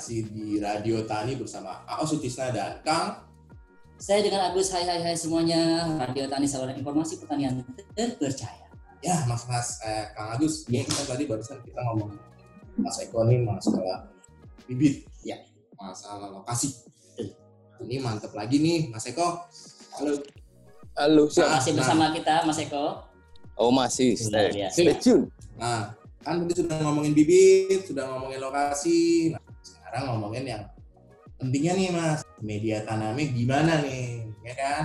masih di Radio Tani bersama Ako Sutisna dan Kang. Saya dengan Agus, hai hai hai semuanya. Radio Tani saluran informasi pertanian terpercaya. Ya, Mas Mas eh, Kang Agus, ya kita tadi barusan kita ngomong Mas Eko nih masalah bibit, ya, masalah lokasi. Ini mantep lagi nih, Mas Eko. Halo. Halo, siap. Masih bersama kita Mas Eko. Oh masih, stay, stay tune. Nah, kan tadi sudah ngomongin bibit, sudah ngomongin lokasi. Nah, sekarang ngomongin yang pentingnya nih Mas, media tanamnya gimana nih, ya kan?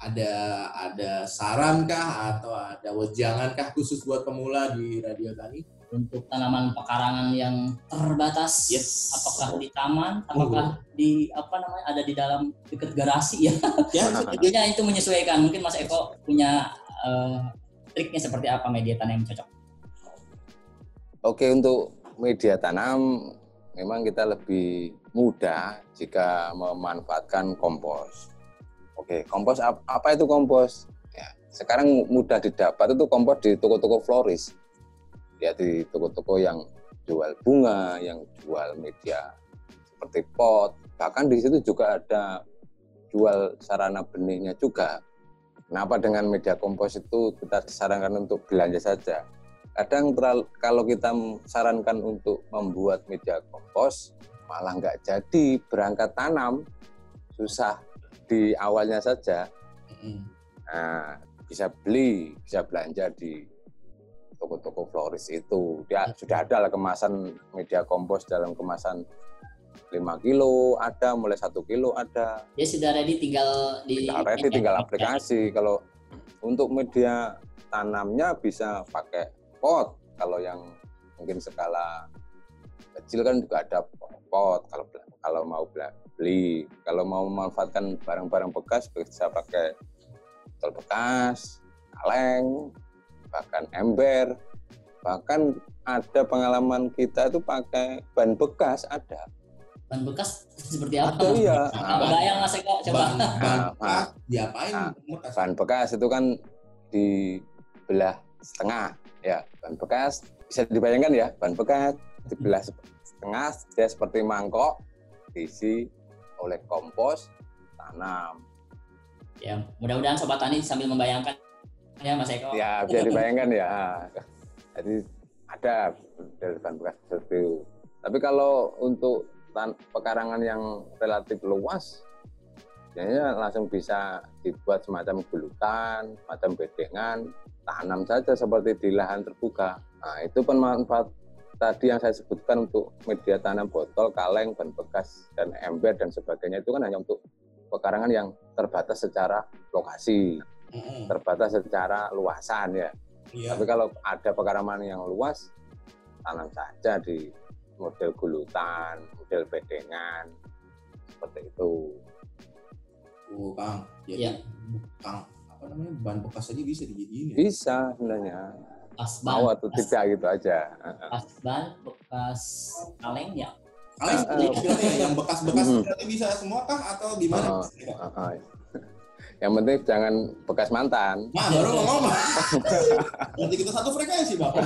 Ada ada saran kah atau ada wejangan kah khusus buat pemula di Radio Tani? Untuk tanaman pekarangan yang terbatas, Yes. apakah di taman, apakah di apa namanya ada di dalam dekat garasi ya? Ya, Tentunya itu menyesuaikan. Mungkin Mas Eko punya eh, triknya seperti apa media tanam yang cocok. Oke, untuk media tanam memang kita lebih mudah jika memanfaatkan kompos. Oke, kompos ap- apa itu kompos? Ya, sekarang mudah didapat itu kompos di toko-toko floris. Ya di toko-toko yang jual bunga, yang jual media seperti pot, bahkan di situ juga ada jual sarana benihnya juga. Kenapa dengan media kompos itu kita sarankan untuk belanja saja? Kadang teral- kalau kita sarankan untuk membuat media kompos, malah nggak jadi berangkat tanam, susah di awalnya saja. Nah, bisa beli, bisa belanja di toko-toko floris itu. Dia sudah ada lah kemasan media kompos dalam kemasan 5 kilo ada, mulai satu kilo ada. Dia sudah ready tinggal di Tinggal ready, tinggal aplikasi. Kalau untuk media tanamnya bisa pakai pot. Kalau yang mungkin skala kecil kan juga ada pot. Kalau kalau mau beli, kalau mau memanfaatkan barang-barang bekas bisa pakai botol bekas, kaleng, bahkan ember, bahkan ada pengalaman kita itu pakai ban bekas ada. ban bekas seperti apa? Ada iya. Kebayang Mas Eko coba. Ban, ban Nah, bekas diapain? nah? Ban bekas itu kan dibelah setengah ya. Ban bekas bisa dibayangkan ya, ban bekas dibelah setengah dia seperti mangkok diisi oleh kompos tanam. Ya, mudah-mudahan sobat tani sambil membayangkan ya Mas Eko. Ya, bisa dibayangkan ya. Jadi ada dari bahan bekas seperti itu. Tapi kalau untuk tan- pekarangan yang relatif luas, biasanya langsung bisa dibuat semacam gulutan, semacam bedengan, tanam saja seperti di lahan terbuka. Nah, itu pemanfaat tadi yang saya sebutkan untuk media tanam botol, kaleng, ban bekas, dan ember, dan sebagainya itu kan hanya untuk pekarangan yang terbatas secara lokasi terbatas secara luasan ya. Iya. Tapi kalau ada pekarangan yang luas, tanam saja di model gulutan, model bedengan, seperti itu. Oh, Kang. Jadi Iya. Kang apa namanya ban bekas aja bisa dijadiin ya? Bisa sebenarnya. Pas ban, Mau atau pas, tidak gitu aja. pas ban, bekas kaleng ya. Ah, ah. berarti yang bekas-bekas berarti bisa semua kah atau gimana? Ah, ah, ah. Yang penting jangan bekas mantan. Nah, baru ngomong. Berarti kita satu frekuensi, Bapak.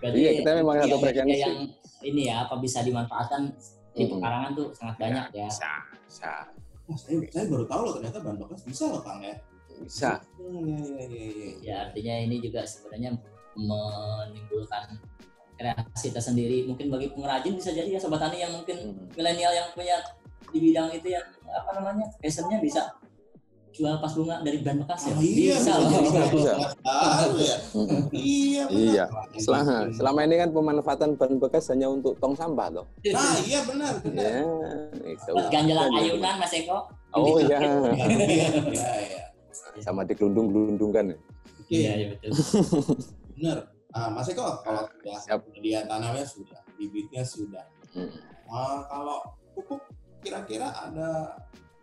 Berarti Iya, kita memang satu media frekuensi. yang ini ya apa bisa dimanfaatkan di Mm-mm. pekarangan tuh sangat banyak ya. Bisa, bisa, Wah, saya, saya baru tahu loh ternyata ban bekas bisa loh, Kang ya. bisa. Iya, iya, iya, iya. Ya artinya ini juga sebenarnya menimbulkan kreasi tersendiri. Mungkin bagi pengrajin bisa jadi ya sobat tani yang mungkin Hmm. milenial yang punya di bidang itu yang apa namanya passionnya bisa jual pas bunga dari ban bekas ya. Ah, iya, bisa loh. Bisa, bisa. ya. Iya. Iya. Selama, selama ini kan pemanfaatan ban bekas hanya untuk tong sampah loh. Nah, iya benar, benar. Ya, itu. Ganjalan ayunan Mas Eko. Oh iya, Iya, iya, iya. sama digelundung-gelundungkan. Oke, Iya, iya betul. benar. Ah, Mas Eko, kalau sudah Siap. media tanamnya sudah, bibitnya sudah. Hmm. Ah, kalau pupuk kira-kira ada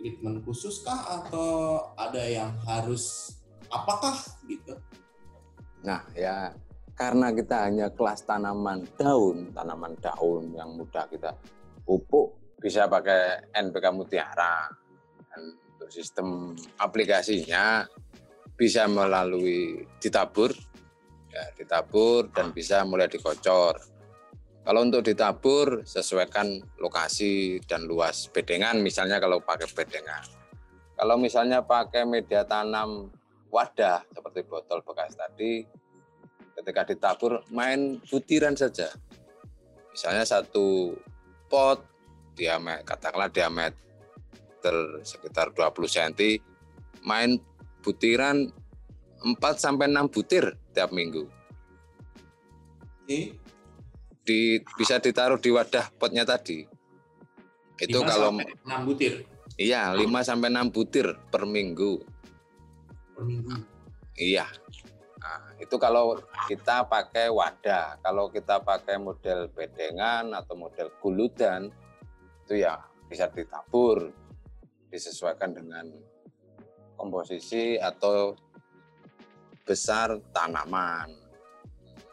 treatment khusus kah atau ada yang harus apakah gitu? Nah, ya karena kita hanya kelas tanaman daun, tanaman daun yang mudah kita pupuk bisa pakai NPK Mutiara. Dan untuk sistem aplikasinya bisa melalui ditabur, ya, ditabur dan bisa mulai dikocor. Kalau untuk ditabur sesuaikan lokasi dan luas bedengan misalnya kalau pakai bedengan. Kalau misalnya pakai media tanam wadah seperti botol bekas tadi ketika ditabur main butiran saja. Misalnya satu pot diameter katakanlah diameter sekitar 20 cm main butiran 4 sampai 6 butir tiap minggu. Di, bisa ditaruh di wadah potnya tadi. Itu Lima kalau sampai enam butir iya 5 sampai 6 butir per minggu. per minggu. Iya. Nah, itu kalau kita pakai wadah. Kalau kita pakai model bedengan atau model guludan itu ya bisa ditabur disesuaikan dengan komposisi atau besar tanaman.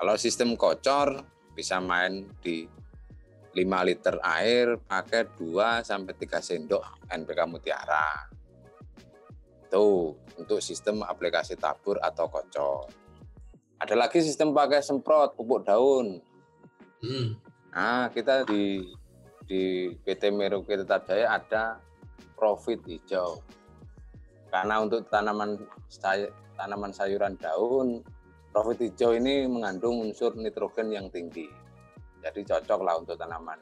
Kalau sistem kocor bisa main di 5 liter air pakai 2 sampai 3 sendok NPK Mutiara. Itu untuk sistem aplikasi tabur atau kocor. Ada lagi sistem pakai semprot pupuk daun. Hmm. Nah, kita di di PT Merauke Tetap Jaya ada profit hijau. Karena untuk tanaman say- tanaman sayuran daun, profit hijau ini mengandung unsur nitrogen yang tinggi. Jadi cocok lah untuk tanaman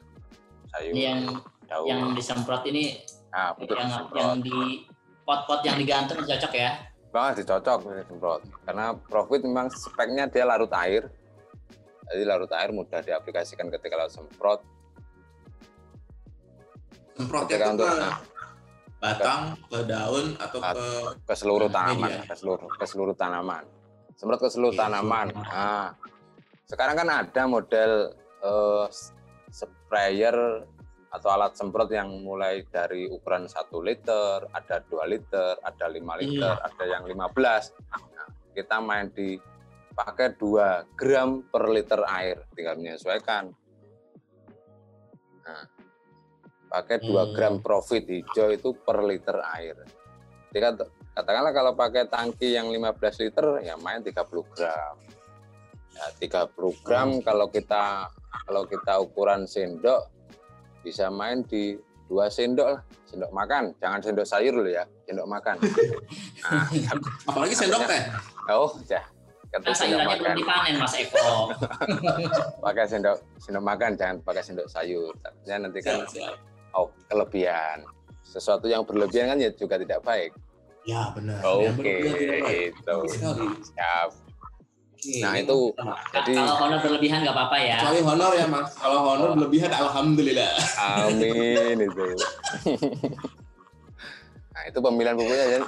sayur Ini yang daun. yang disemprot ini nah, untuk yang disemprot. yang di pot-pot yang digantung cocok ya. Banget dicocok ini semprot. Karena profit memang speknya dia larut air. Jadi larut air mudah diaplikasikan ketika lalu semprot. Semprotnya Ketika itu untuk ke nah, batang, ke daun atau At- ke ke seluruh tanaman, media. ke seluruh ke seluruh tanaman. Semprot ke seluruh Iya, tanaman. Nah, sekarang kan ada model eh, s- sprayer atau alat semprot yang mulai dari ukuran 1 liter, ada 2 liter, ada 5 liter, ada yang 15. Nah, kita main di pakai 2 gram per liter air, tinggal menyesuaikan. Nah, pakai 2 Hmm. gram profit hijau itu per liter air. Jadi kat- katakanlah kalau pakai tangki yang 15 liter ya main 30 gram. Ya, 30 gram kalau kita kalau kita ukuran sendok bisa main di dua sendok lah, sendok makan, jangan sendok sayur loh ya, sendok makan. Nah, apalagi sendok teh. oh, ya. Kata Nah, sendok sayurannya makan. dipanen Mas Eko. Pakai sendok sendok makan, jangan pakai sendok sayur. Takutnya nanti kan Siap, siap. oh, kelebihan. Sesuatu yang berlebihan kan ya juga tidak baik. Ya benar. Oke, tidak baik. itu. Siap. Nah, itu sama. jadi Kalau honor berlebihan nggak apa-apa ya. Kecuali honor ya mas. Kalau honor berlebihan, alhamdulillah. Amin itu. nah itu pemilihan pupuknya ya.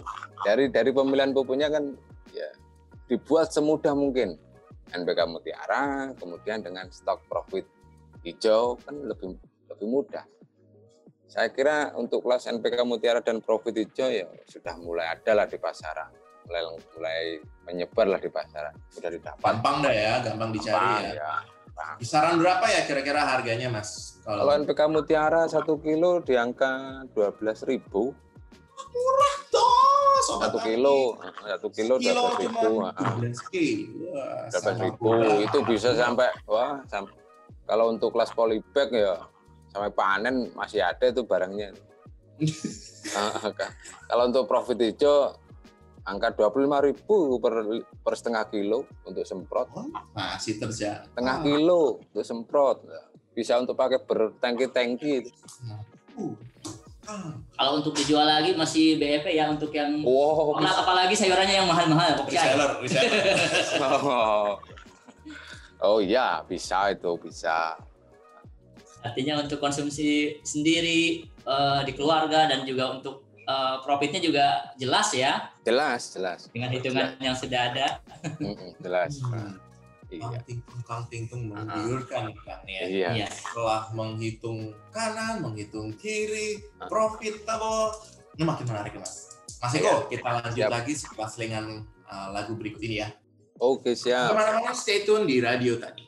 Dari dari pemilihan pupuknya kan ya dibuat semudah mungkin. NPK Mutiara, kemudian dengan stok profit hijau kan lebih lebih mudah. Saya kira untuk kelas NPK Mutiara dan profit hijau ya sudah mulai ada lah di pasaran, mulai mulai menyebar lah di pasaran, sudah didapat. Gampang dah ya, gampang dicari Gampang, ya. ya. Kisaran berapa ya kira-kira harganya mas? Kalau NPK Mutiara satu kilo di angka 12.000 ribu Tuh, sobat satu kilo satu kilo dua ribu 12. Wah, dua ribu itu bisa sampai wah sam- kalau untuk kelas polybag ya sampai panen masih ada itu barangnya Ah, ka- kalau untuk profit hijau angka dua puluh ribu per, per setengah kilo untuk semprot Oh, masih terjadi. setengah kilo untuk semprot bisa untuk pakai bertangki-tangki Uh. Ah. Kalau untuk dijual lagi masih BEP ya untuk yang wow Apalagi- apalagi sayurannya yang mahal-mahal kok percaya. Reseller, reseller. oh. oh iya bisa itu bisa Artinya untuk konsumsi sendiri eh, di keluarga dan juga untuk eh, profitnya juga jelas ya jelas jelas dengan hitungan yang sudah ada. Mm-mm, jelas Hmm. iya Tingtung, Kang Tingtung menggiurkan kan ya. iya Iya. Setelah menghitung kanan, menghitung kiri, Ah. profitable. Ini makin menarik ya, Mas. Mas Eko, Iya. kita lanjut Siap. lagi setelah selingan uh, lagu berikut ini ya. oke siap Ke mana-mana stay tune di radio tadi.